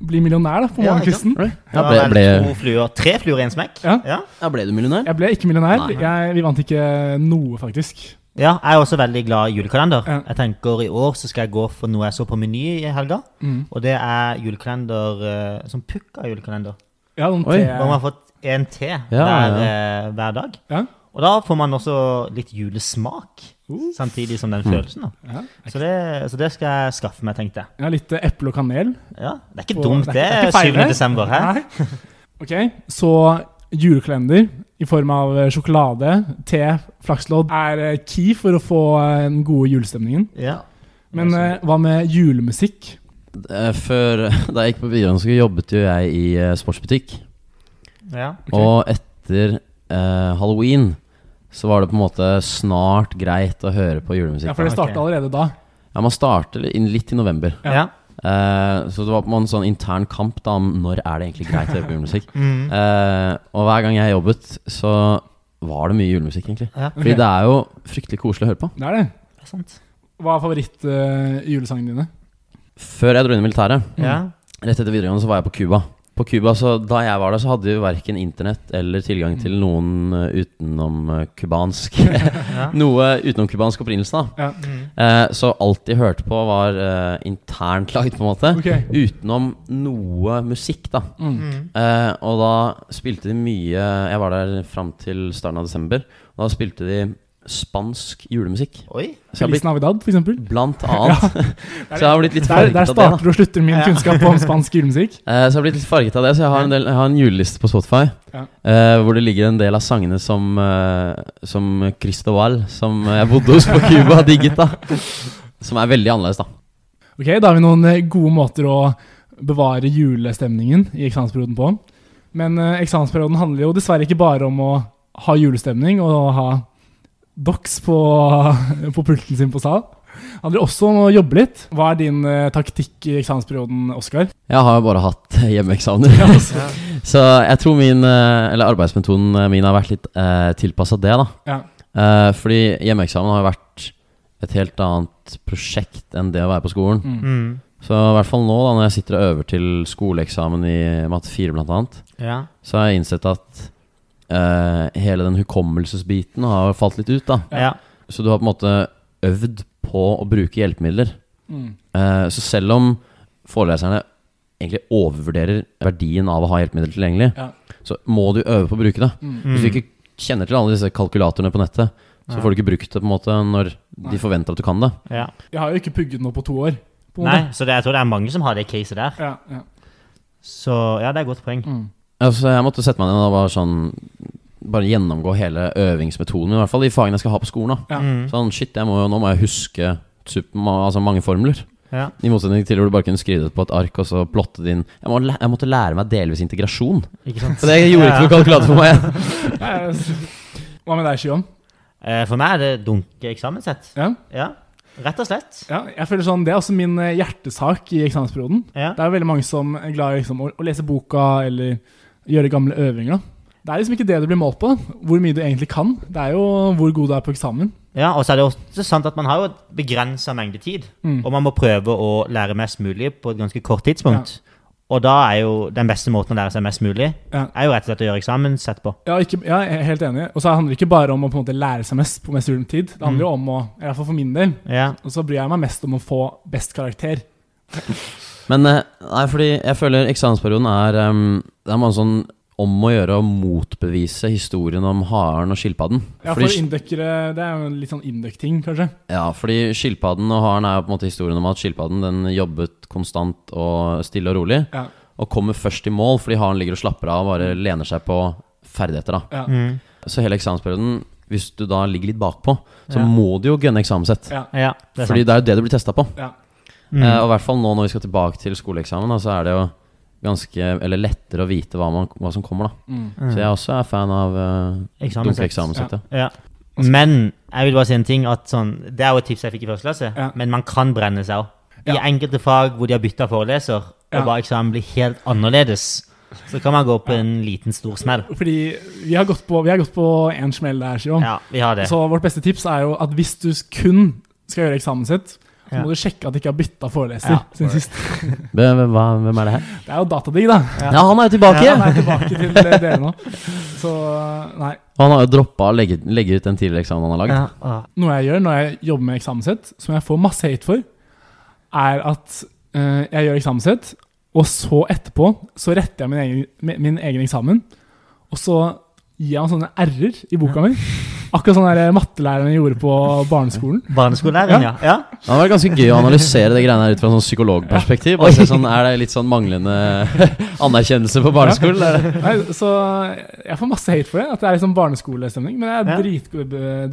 bli millionær da, på Ja, morgenkvisten. Ja, ble, ble, to fluer, tre fluer i en smekk. Ja. Ja. ja, ble du millionær? Jeg ble ikke millionær. Nei. Jeg, vi vant ikke noe, faktisk. Ja, jeg er også veldig glad i julekalender. Ja. Jeg tenker I år så skal jeg gå for noe jeg så på Meny i helga. Mm. Og det er julekalender eh, som pukka julekalender. Ja, noen Oi. te- Hvor man har fått en te Ja, hver, ja. eh, hver dag. Ja. Og da får man også litt julesmak, Uh. samtidig som den følelsen. da. Ja. Så det, så det skal jeg skaffe meg, tenkte jeg. ja, litt eh, eple og kanel. Ja, Det er ikke Og dumt, det. er ikke 7. desember, her. Ok, så julekalender i form av eh, sjokolade, te, flakslodd er eh, key for å få den gode julestemningen. Ja. Men hva med julemusikk? Før, da jeg gikk på videregående, så jobbet jo jeg i sportsbutikk. ja. Okay. Og etter eh, halloween så var det på en måte snart greit å høre på julemusikk. Ja, for det starta allerede da. Ja, man starter litt i november. Ja. Eh, så det var på en sånn intern kamp da om når er det egentlig greit å høre på julemusikk. Mm. uh, og hver gang jeg jobbet, så var det mye julemusikk, egentlig. ja. Fordi det er jo fryktelig koselig å høre på. Det er det. Det er sant. Hva er favoritt-julesangene dine? Før jeg dro inn i militæret, Ja. rett etter videregående, så var jeg på Cuba. På Cuba, så Da jeg var der, så hadde vi verken internett eller tilgang til noen eh, utenom kubansk. Noe utenom kubansk opprinnelse, da. Ja. Mm. Eh, så alt de hørte på, var eh, internt lagd, på en måte. Okay. Utenom noe musikk, da. Mm. Mm. Eh, og da spilte de mye Jeg var der fram til starten av desember. Og da spilte de spansk julemusikk. Oi. Så Feliz Navidad, for eksempel. blant annet. så jeg har blitt litt Der, farget der av det. Der starter og slutter min kunnskap om spansk julemusikk. Uh, så jeg har blitt litt farget av det, så jeg har en, del, jeg har en juleliste på Spotify. Ja. uh, hvor det ligger en del av sangene som, uh, som Cristoval, som jeg bodde hos på Cuba, digget. da Som er veldig annerledes, da. Ok, Da har vi noen gode måter å bevare julestemningen i eksamensperioden på. Men eksamensperioden handler jo dessverre ikke bare om å ha julestemning og ha docs på, på pulten sin på sal. handler også om å jobbe litt. Hva er din eh, taktikk i eksamensperioden, Oskar? Jeg har jo bare hatt hjemmeeksamener. Ja, Så jeg tror min, eh, eller arbeidsmetoden min har vært litt eh, tilpassa det, da. Ja. Eh, fordi hjemmeeksamen har jo vært et helt annet prosjekt enn det å være på skolen. Mm. Mm. Så i hvert fall nå, da når jeg sitter og øver til skoleeksamen i matte 4 blant annet, Ja. så har jeg innsett at eh, hele den hukommelsesbiten har falt litt ut, da. Ja. Så du har på en måte øvd på å bruke hjelpemidler. Mm. Eh, så selv om foreleserne egentlig overvurderer verdien av å ha hjelpemidler tilgjengelig, Ja. så må du øve på å bruke det. Mm. Hvis du ikke kjenner til alle disse kalkulatorene på nettet, så Ja. får du ikke brukt det på en måte når Nei. de forventer at du kan det. ja. Jeg har jo ikke pugget nå på to år. På Nei, så det, jeg tror det er mange som har det caset der. Ja, ja. Så ja, det er et godt poeng. Mm. Altså, jeg måtte sette meg ned og bare sånn Bare gjennomgå hele øvingsmetoden, i hvert fall de fagene jeg skal ha på skolen. da Ja. Mm. Sånn, shit, jeg må, nå må jeg huske super, altså mange formler. Ja. I motsetning til hvor du bare kunne skrive det på et ark og så plotte det inn. Jeg, må, jeg måtte lære meg delvis integrasjon. Ikke sant? For det gjorde ikke noe kalkulator for meg. Hva med deg, Shion? Eh, For meg er det dunkeeksamenssett. Ja? Ja, rett og slett. ja, jeg føler sånn, Det er også min eh, hjertesak i eksamensperioden. Ja. Det er veldig mange som er glad i liksom, å, å lese boka eller gjøre gamle øvinger. Det er liksom ikke det du blir målt på, hvor mye du egentlig kan. Det er jo hvor god du er på eksamen. Ja, og så er det også sant at man har jo begrensa mengde tid. Mm. Og man må prøve å lære mest mulig på et ganske kort tidspunkt. Og da er jo den beste måten å lære seg mest mulig, Ja. er jo rett og slett å gjøre eksamen sett på. Ja, ikke, ja, jeg er helt enig. Og så handler det ikke bare om å på en måte lære seg mest på mest mulig tid. Det handler jo om å, i hvert fall for min del, Ja. og så bryr jeg meg mest om å få best karakter. Men eh, nei, fordi jeg føler eksamensperioden er um, Det er mange sånn om å gjøre å motbevise historien om haren og skilpadden. Ja, for inndøkkere, Det er jo en litt sånn inndøkk-ting, kanskje. Ja, fordi skilpadden og haren er jo på en måte historien om at skilpadden den jobbet konstant og stille og rolig, Ja. og kommer først i mål fordi haren ligger og slapper av og bare lener seg på ferdigheter. da Ja. Mm. Så hele eksamensperioden, hvis du da ligger litt bakpå, så Ja. må du jo gunne eksamenssett. Ja. ja Fordi sant. det er jo det du blir testa på. Ja. Mm. Eh, og i hvert fall nå når vi skal tilbake til skoleeksamen, da, så er det jo ganske Eller lettere å vite hva, man, hva som kommer, da. Mm. Mm. Så jeg også er fan av uh, Eksamenssett. dunkeeksamenssettet. Ja. Men jeg vil bare si en ting at sånn, Det er jo et tips jeg fikk i første klasse, Ja. men man kan brenne seg òg. I enkelte fag hvor de har bytta foreleser, og Ja. bare eksamen blir helt annerledes, så kan man gå på en liten, stor smell. Fordi vi har gått på, vi har gått på en smell der, Shion. Ja, vi har det. Så vårt beste tips er jo at hvis du kun skal gjøre eksamenssett, så Ja. må du sjekke at de ikke har bytta foreleser Ja. siden sist. Hvem, hvem er det her? Det er jo Datadig, da. Ja, han er jo tilbake! Ja, han er tilbake til det dere nå. Så nei. Han har jo droppa å legge, legge ut den tidligere eksamen han har lagd. Ja. Noe jeg gjør når jeg jobber med eksamenssett, som jeg får masse hate for, er at uh, jeg gjør eksamenssett, og så etterpå så retter jeg min egen, min, min egen eksamen, og så gir jeg han sånne r-er i boka mi. Akkurat sånn der mattelæreren gjorde på barneskolen. Barneskolelæreren, ja. ja. Det hadde vært ganske gøy å analysere det greiene her ut fra sånn psykologperspektiv. Bare se sånn, Er det litt sånn manglende anerkjennelse på barneskolen? Nei, så jeg får masse hate for det, at det er liksom barneskolestemning, men det er Ja. drit,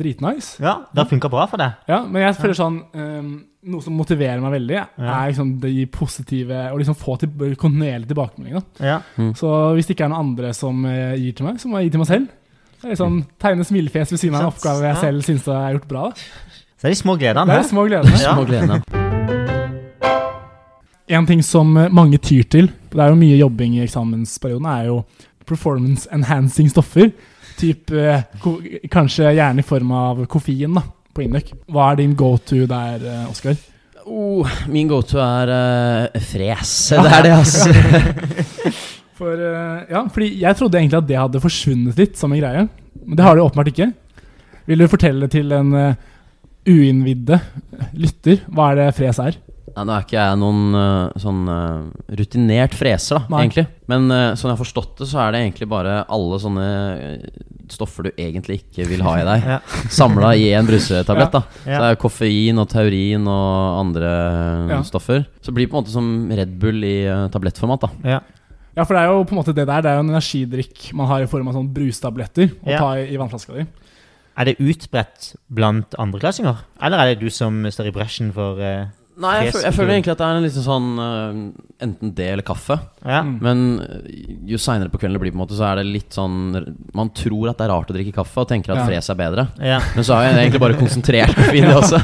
dritnice. Ja, Det har funka bra for deg. Ja, men jeg føler sånn um, Noe som motiverer meg veldig, er liksom de positive Å liksom få til, kontinuerlig tilbakemelding. Da. Ja. Så hvis det ikke er noen andre som eh, gir til meg, så må jeg gi til meg selv. Liksom Tegne smilefjes ved siden av en oppgave jeg selv syns er gjort bra. Så det er de små gledene Det er små gledene. Ja. Små gledene. En ting som eh, mange tyr til, det er jo mye jobbing i eksamensperioden, er jo performance enhancing stoffer. Typ, eh, kanskje gjerne i form av koffein da, på Induc. Hva er din go to der, eh, Oskar? Oh, min go-to er uh, fres. Det er det, altså. For, eh, ja, fordi jeg trodde egentlig at det hadde forsvunnet litt som en greie. Men det har det åpenbart ikke. Vil du fortelle til en uh, uinnvidde lytter hva er det fres er? Nei, nå er ikke jeg noen uh, sånn uh, rutinert freser, da, Nei. egentlig. Men uh, sånn jeg har forstått det, så er det egentlig bare alle sånne eh, stoffer du egentlig ikke vil ha i deg, Ja. samla i en brusetablett. da Så Ja. det er koffein og taurin og andre eh, Ja. stoffer. Så det blir på en måte som Red Bull i eh, tablettformat. da Ja. For det er jo på en måte det der Det er jo en energidrikk man har i form av sånn brustabletter å Ja. ta i, i vannflaska di. Er det utbredt blant andreklassinger? Eller er det du som står i bresjen for uh, Nei, jeg, jeg føler egentlig at det er en liksom sånn uh, Enten det eller kaffe. Ja. Mm. Men øh, jo seinere på kvelden det blir, på en måte så er det litt sånn Man tror at det er rart å drikke kaffe og tenker at Ja. fres er bedre. ja. Men så har jeg egentlig bare konsentrert på det også.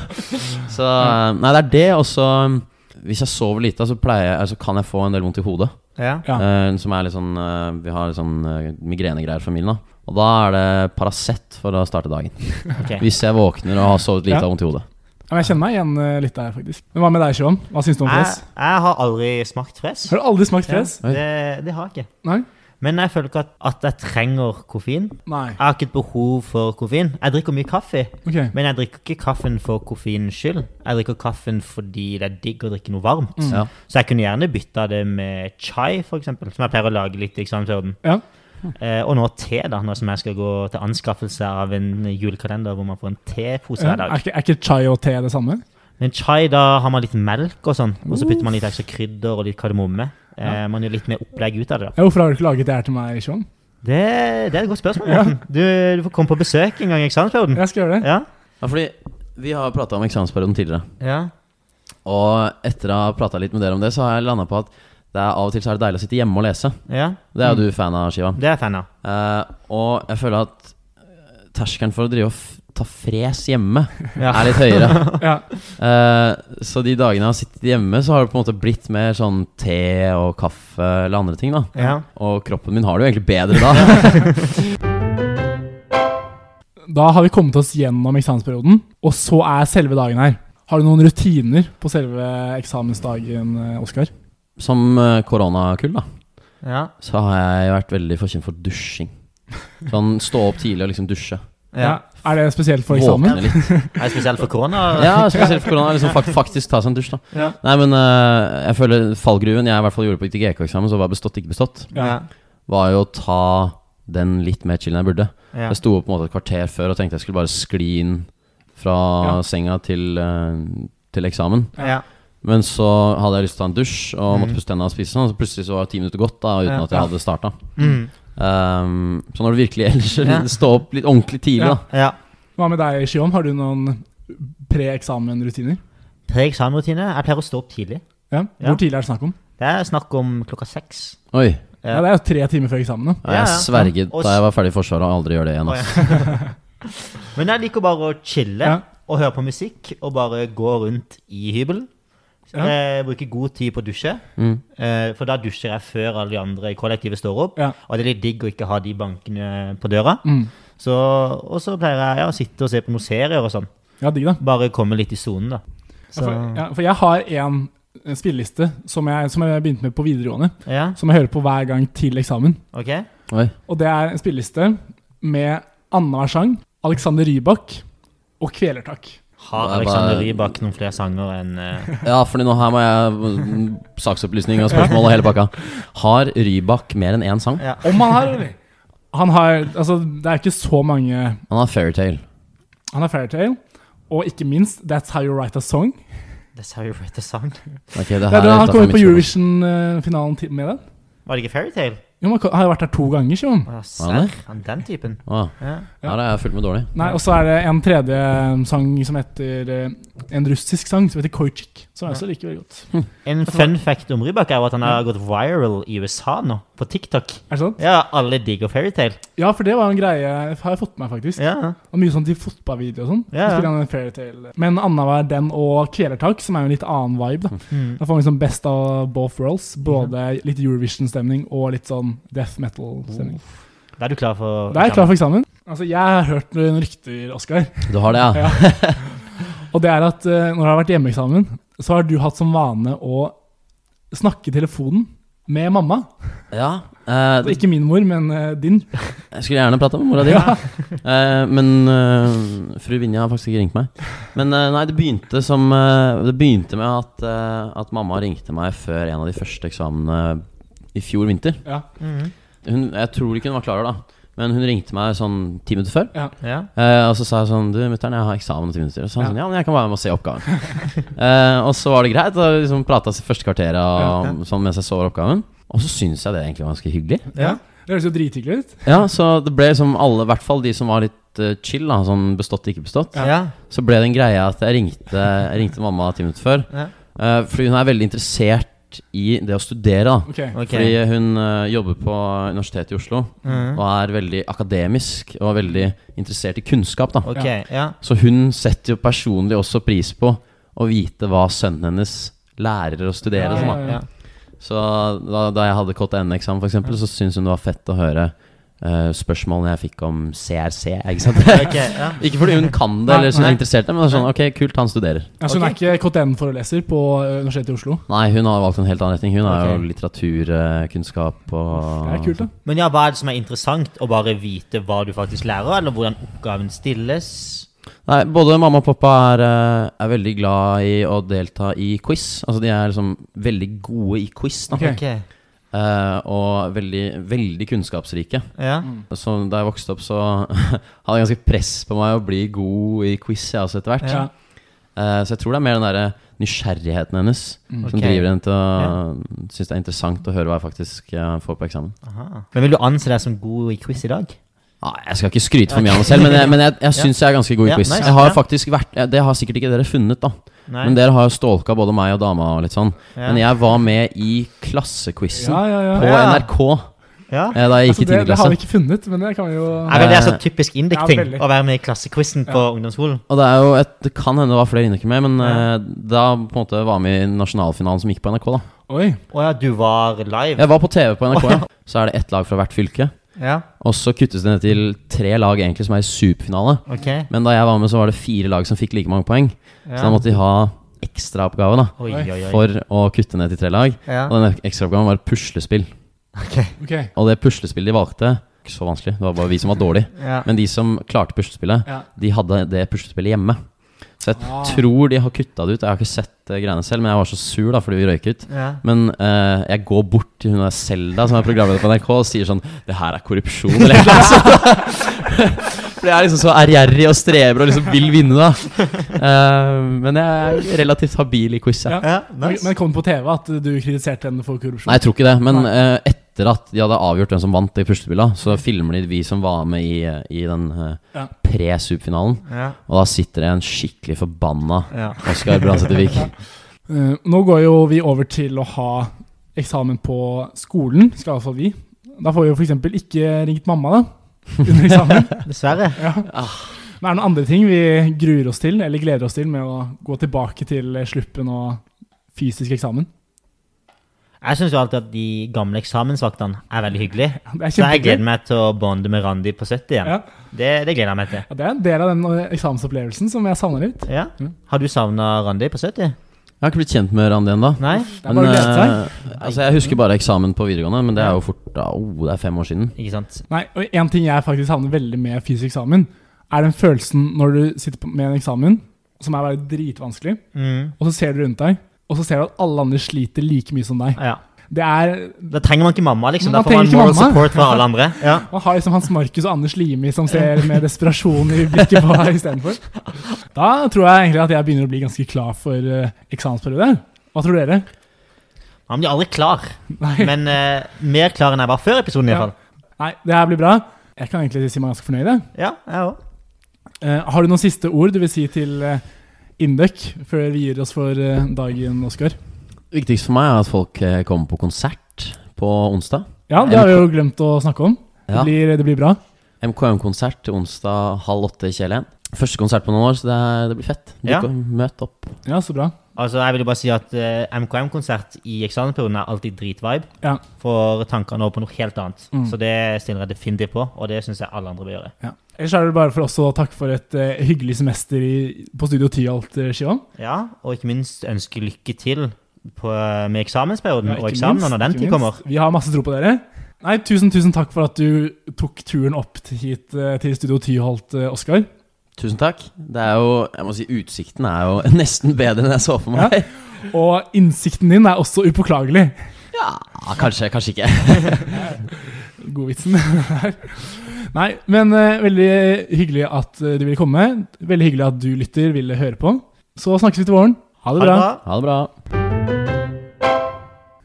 Så Nei, det er det. Og så øh, Hvis jeg sover lite, så, jeg, altså, kan jeg få en del vondt i hodet. Ja. Eh, som er litt sånn uh, Vi har litt sånn uh, migrenegreier i familien. da Og da er det Paracet for å starte dagen. okay. Hvis jeg våkner og har sovet lite Ja. vondt i hodet. Ja, jeg kjenner meg igjen litt der, faktisk. Men hva med deg, Sjøen? Hva syns du om Jeg, fres? jeg har aldri smakt fres. Har du aldri smakt fres? Ja, Det, det har jeg ikke. Nei? Men jeg føler ikke at, at jeg trenger koffein. Nei. Jeg har ikke et behov for koffein. Jeg drikker mye kaffe, okay. men jeg drikker ikke kaffen for koffeinens skyld. Jeg drikker kaffen fordi det er digg å drikke noe varmt. Mm. Ja. Så jeg kunne gjerne bytta det med chai, eksempel, som jeg pleier å lage litt i eksamensperioden. Ja. Eh, og nå te, da, nå som jeg skal gå til anskaffelse av en julekalender hvor man får en tepose hver dag. Er, ikke, er ikke chai og te det samme? Men chai, da har man litt melk og sånn, og så putter man litt ekstra krydder og litt kardemomme. Eh, man gjør litt mer opplegg ut av det. da. Hvorfor har du ikke laget det her til meg, Sean? Det, det er et godt spørsmål. Ja. Morten. Du, du får komme på besøk en gang i eksamensperioden. Jeg skal gjøre det. Ja. ja, fordi vi har prata om eksamensperioden tidligere. ja. Og etter å ha prata litt med dere om det, så har jeg landa på at det er av og til så er det deilig å sitte hjemme og lese. ja. Det er jo du fan av, Shiva. Det er jeg fan av. Eh, og jeg føler at eh, terskelen for å drive og f ta fres hjemme Ja. er litt høyere. Ja. uh, så de dagene jeg har sittet hjemme, så har det på en måte blitt mer sånn te og kaffe eller andre ting. da Ja. Og kroppen min har det jo egentlig bedre da. Da har vi kommet oss gjennom eksamensperioden, og så er selve dagen her. Har du noen rutiner på selve eksamensdagen, eh, Oskar? Som eh, koronakull, da, Ja. så har jeg vært veldig forkjent for dusjing. Sånn stå opp tidlig og liksom dusje. Ja. Er det spesielt for eksamen? Er det spesielt for korona? Ja, spesielt for korona. Liksom fakt faktisk ta seg en dusj, da. Ja. Nei, men uh, jeg føler fallgruven jeg i hvert fall gjorde på GK-eksamen, så var bestått, ikke bestått, Ja. var jo å ta den litt mer chill enn jeg burde. Ja. Jeg sto opp på en måte et kvarter før og tenkte jeg skulle bare skli inn fra Ja. senga til, uh, til eksamen. Ja. Men så hadde jeg lyst til å ta en dusj og måtte Mhm. pusse tennene og spise og Så plutselig så var ti minutter gått da uten Ja. at jeg hadde starta. Mm. Um, så når du virkelig ellers Ja. stå opp litt ordentlig tidlig, Ja. da ja. Hva med deg, Shion? Har du noen pre-eksamen-rutiner? Pre-eksamensrutine. Jeg pleier å stå opp tidlig. Ja. Ja. Hvor tidlig er det snakk om? Det er snakk om klokka seks. Oi. Ja, Det er jo tre timer før eksamen. da. Ja, Ja, jeg ja. sverget Og da jeg var ferdig i Forsvaret å aldri gjøre det igjen. Altså. Men jeg liker bare å chille Ja. og høre på musikk og bare gå rundt i hybelen. Ja. Jeg bruker god tid på å dusje, Mm. eh, for da dusjer jeg før alle de andre i kollektivet står opp. Ja. Og det er litt digg å ikke ha de bankene på døra. Mm. Så, og så pleier jeg ja, å sitte og se på noen serier og sånn. Ja, digg, da. Bare komme litt i sonen, da. Ja, for, ja, for jeg har en en spilleliste som jeg, som jeg begynte med på videregående, ja, som jeg hører på hver gang til eksamen. Okay. Oi. Og det er en spilleliste med annenhver sang, Alexander Rybak og Kvelertak. Har er Alexander Rybak noen flere sanger enn uh... Ja, for nå her må jeg mm, Saksopplysning og spørsmål og hele pakka. Har Rybak mer enn én sang? ja. Om han har, eller? Han har Altså, det er ikke så mange Han har Fairytale. Han har Fairytale, og ikke minst That's How You Write a Song. That's how you write a song. Okay, det Det her er da er han kom jo på. Eurovision-finalen med den. Var det ikke Fairytale? Jo, man har jo vært der to ganger, Simon. Å, serr? Han den typen? Ja. det er jeg fullt med dårlig. Nei, Og så er det en tredje sang som heter eh, En russisk sang som heter Koichik. Som jeg også liker veldig godt. En fun fact om Rybak er jo at han har gått viral i USA nå, på TikTok. Er det sant? Ja, alle digger Fairytale. Ja, for det var en greie har jeg fått med meg, faktisk. Ja. Og mye sånn til fotballvideo og sånn. Ja, Så ja. han en fairytale. Men annenhver den og Kvelertak, som er jo en litt annen vibe. Da Mm. Da får man liksom best av both worlds. Både litt Eurovision-stemning og litt sånn death metal-stemning. Da er du klar for Da er jeg klar for eksamen. Altså, Jeg har hørt noen rykter, Oskar. Du har det, ja? Ja. Og det er at eh, når det har vært hjemmeeksamen, så har du hatt som vane å snakke i telefonen med mamma. Ja. eh, det, ikke min mor, men eh, din. jeg skulle gjerne prata med mora di, ja. Eh, men eh, fru Vinja har faktisk ikke ringt meg. Men eh, nei, det begynte som eh, Det begynte med at, at mamma ringte meg før en av de første eksamene i fjor vinter. Ja. Mhm. Hun, jeg tror ikke hun var klar over det, men hun ringte meg sånn ti minutter før. Ja. Uh, og så sa jeg sånn Du, mutter'n, jeg har eksamen om ti minutter. Og så sa hun Ja. sånn, ja, men jeg kan være med og se oppgaven. uh, og så var det greit. Og liksom prata første kvarteret og, Ja, sånn mens jeg så oppgaven. Og så syns jeg det egentlig var ganske hyggelig. Ja. Det høres jo drithyggelig ut. Ja, Så det ble liksom alle, i hvert fall de som var litt uh, chill, da, sånn bestått, ikke bestått. Ja. Så ble det en greie at jeg ringte, jeg ringte mamma ti minutter før. Ja. Eh, fordi hun er veldig interessert i det å studere. da Okay. Okay. Fordi hun uh, jobber på Universitetet i Oslo mm. og er veldig akademisk og veldig interessert i kunnskap. da Okay. ja. Så hun setter jo personlig også pris på å vite hva sønnen hennes lærer å studere. Ja, sånn, da. ja, ja. Så da, da jeg hadde KTN-eksamen, for eksempel, så syntes hun det var fett å høre eh, spørsmålene jeg fikk om CRC. Ikke sant? Ok, ja. ikke fordi hun kan det eller så nei. er interessert det, men det er sånn ok, kult, han studerer. Ja, så hun er ikke KTN-foreleser på eh, Universitetet i Oslo? Nei, hun har valgt en helt annen retning. Hun har okay. jo litteraturkunnskap og Det er kult, da. Men ja, hva er det som er interessant? Å bare vite hva du faktisk lærer, eller hvordan oppgaven stilles? Nei, både mamma og pappa er, eh, er veldig glad i å delta i quiz. Altså de er liksom veldig gode i quiz. Da. Ok. Eh, og veldig, veldig kunnskapsrike. ja. Så da jeg vokste opp, så hadde jeg ganske press på meg å bli god i quiz jeg også etter hvert. Ja. Uh, så jeg tror det er mer den der nysgjerrigheten hennes Mm. som okay. driver henne til å synes det er interessant å høre hva jeg faktisk eh, får på eksamen. Aha. Men vil du anse deg som god i quiz i dag? Ah, jeg skal ikke skryte for mye av meg selv, men jeg, men jeg, jeg syns jeg er ganske god i Ja, quiz. nice. Jeg har Ja. faktisk vært ja, Det har sikkert ikke dere funnet, da. Nei? Men dere har jo stalka både meg og dama og litt sånn. ja. Men jeg var med i klassequizen Ja, ja, ja. på Ja. NRK ja. eh, da jeg Altså, gikk i det, 10. det har vi ikke funnet, men det kan vi jo Nei, men det er så typisk Induk-ting Ja, å være med i klassequizen på ungdomsskolen? Og det er jo et, Det kan hende det var flere inne med, men Ja. eh, da på en måte var vi i nasjonalfinalen som gikk på NRK. da Oi. Å ja, du var live? Jeg var på TV på NRK, ja. så er det ett lag fra hvert fylke. Ja, Og så kuttes det ned til tre lag egentlig som er i superfinale. Okay. Men da jeg var med, så var det fire lag som fikk like mange poeng. Ja. Så da måtte de ha ekstraoppgave for å kutte ned til tre lag. ja. Og den ekstraoppgaven var et puslespill. Okay. Og det puslespillet de valgte Ikke så vanskelig, det var bare vi som var dårlige. Ja. Men de som klarte puslespillet, Ja. de hadde det puslespillet hjemme. Så jeg Ah. tror de har kutta det ut. Jeg har ikke sett uh, greiene selv, men jeg var så sur da fordi vi røyk ut. Ja. Men uh, jeg går bort til hun der Selda, som er programleder på NRK, og sier sånn Det her er korrupsjon, eller noe sånt. For jeg er liksom så ærgjerrig og streber og liksom vil vinne, da. Uh, men jeg er relativt habil i quiz. Ja. Ja, Men, nice. men kom det på TV at du kritiserte henne for korrupsjon? Nei, jeg tror ikke det. Men Nei. Eh, etter at de hadde avgjort hvem som vant de puslespilla, så filmer de vi som var med i, i den uh, Ja. pre-superfinalen. Ja. Og da sitter det en skikkelig forbanna Ja. Oskar Brandsetervik. uh, nå går jo vi over til å ha eksamen på skolen, skal iallfall vi. Da får vi jo f.eks. ikke ringt mamma da, under eksamen. Dessverre. ja. Men er det noen andre ting vi gruer oss til, eller gleder oss til, med å gå tilbake til sluppen og fysisk eksamen? Jeg syns jo alltid at de gamle eksamensvaktene er veldig hyggelige. Ja, er Så jeg gleder meg til å bonde med Randi på 70 igjen. Ja. Det, det gleder jeg meg til. Ja, det er en del av den eh, eksamensopplevelsen som jeg savner litt. Ja. Mm. Har du savna Randi på 70? Jeg har ikke blitt kjent med Randi ennå. Eh, altså, jeg husker bare eksamen på videregående, men det er jo fort da, oh, det er fem år siden. Ikke sant? Nei, og En ting jeg faktisk savner veldig med fysisk eksamen, er den følelsen når du sitter med en eksamen som er bare dritvanskelig, Mm. og så ser du rundt deg, og så ser du at alle andre sliter like mye som deg. Ja. Det er Da trenger man ikke mamma, liksom. Da får man moral mamma. support fra alle andre. Ja. Man har liksom Hans Markus og Anders Limi som ser med desperasjon i blikket på deg istedenfor. Da tror jeg egentlig at jeg begynner å bli ganske klar for uh, eksamensperiode. Hva tror dere? Man blir aldri klar, Nei. men uh, mer klar enn jeg var før episoden. i Ja. hvert fall. Nei, det her blir bra. Jeg kan egentlig si meg ganske fornøyd. Ja, jeg også. Uh, har du noen siste ord du vil si til uh, Induc før vi gir oss for eh, dagen, Oskar? Viktigst for meg er at folk eh, kommer på konsert på onsdag. Ja, det har vi jo glemt å snakke om. Ja. Det, blir, det blir bra. MKM-konsert onsdag halv åtte i Kjell 1. Første konsert på noen år, så det, er, det blir fett. Ja. Dukk- Møt opp. Ja, så bra. Altså, jeg vil jo bare si at uh, MKM-konsert i eksamensperioden er alltid dritvibe. Ja. Får tankene over på noe helt annet. Mm. Så det stiller jeg definitivt på, og det syns jeg alle andre bør gjøre. Ja. Ellers er det bare for oss å takke for et uh, hyggelig semester i, på Studio 10 alt, Shivan. Ja, og ikke minst ønske lykke til på, med eksamensperioden Ja, og eksamen minst, når den tid kommer. Vi har masse tro på dere. Nei, Tusen tusen takk for at du tok turen opp hit eh, til Studio Tyholt, eh, Oskar. Tusen takk. Det er jo, jeg må si Utsikten er jo nesten bedre enn jeg så for meg. Og innsikten din er også upåklagelig. Ja, kanskje, kanskje ikke. Godvitsen her. Nei, men uh, veldig hyggelig at eh, du ville komme. Veldig hyggelig at du lytter ville høre på. Så snakkes vi til våren. Ha det Ha det bra. bra. Ha det bra.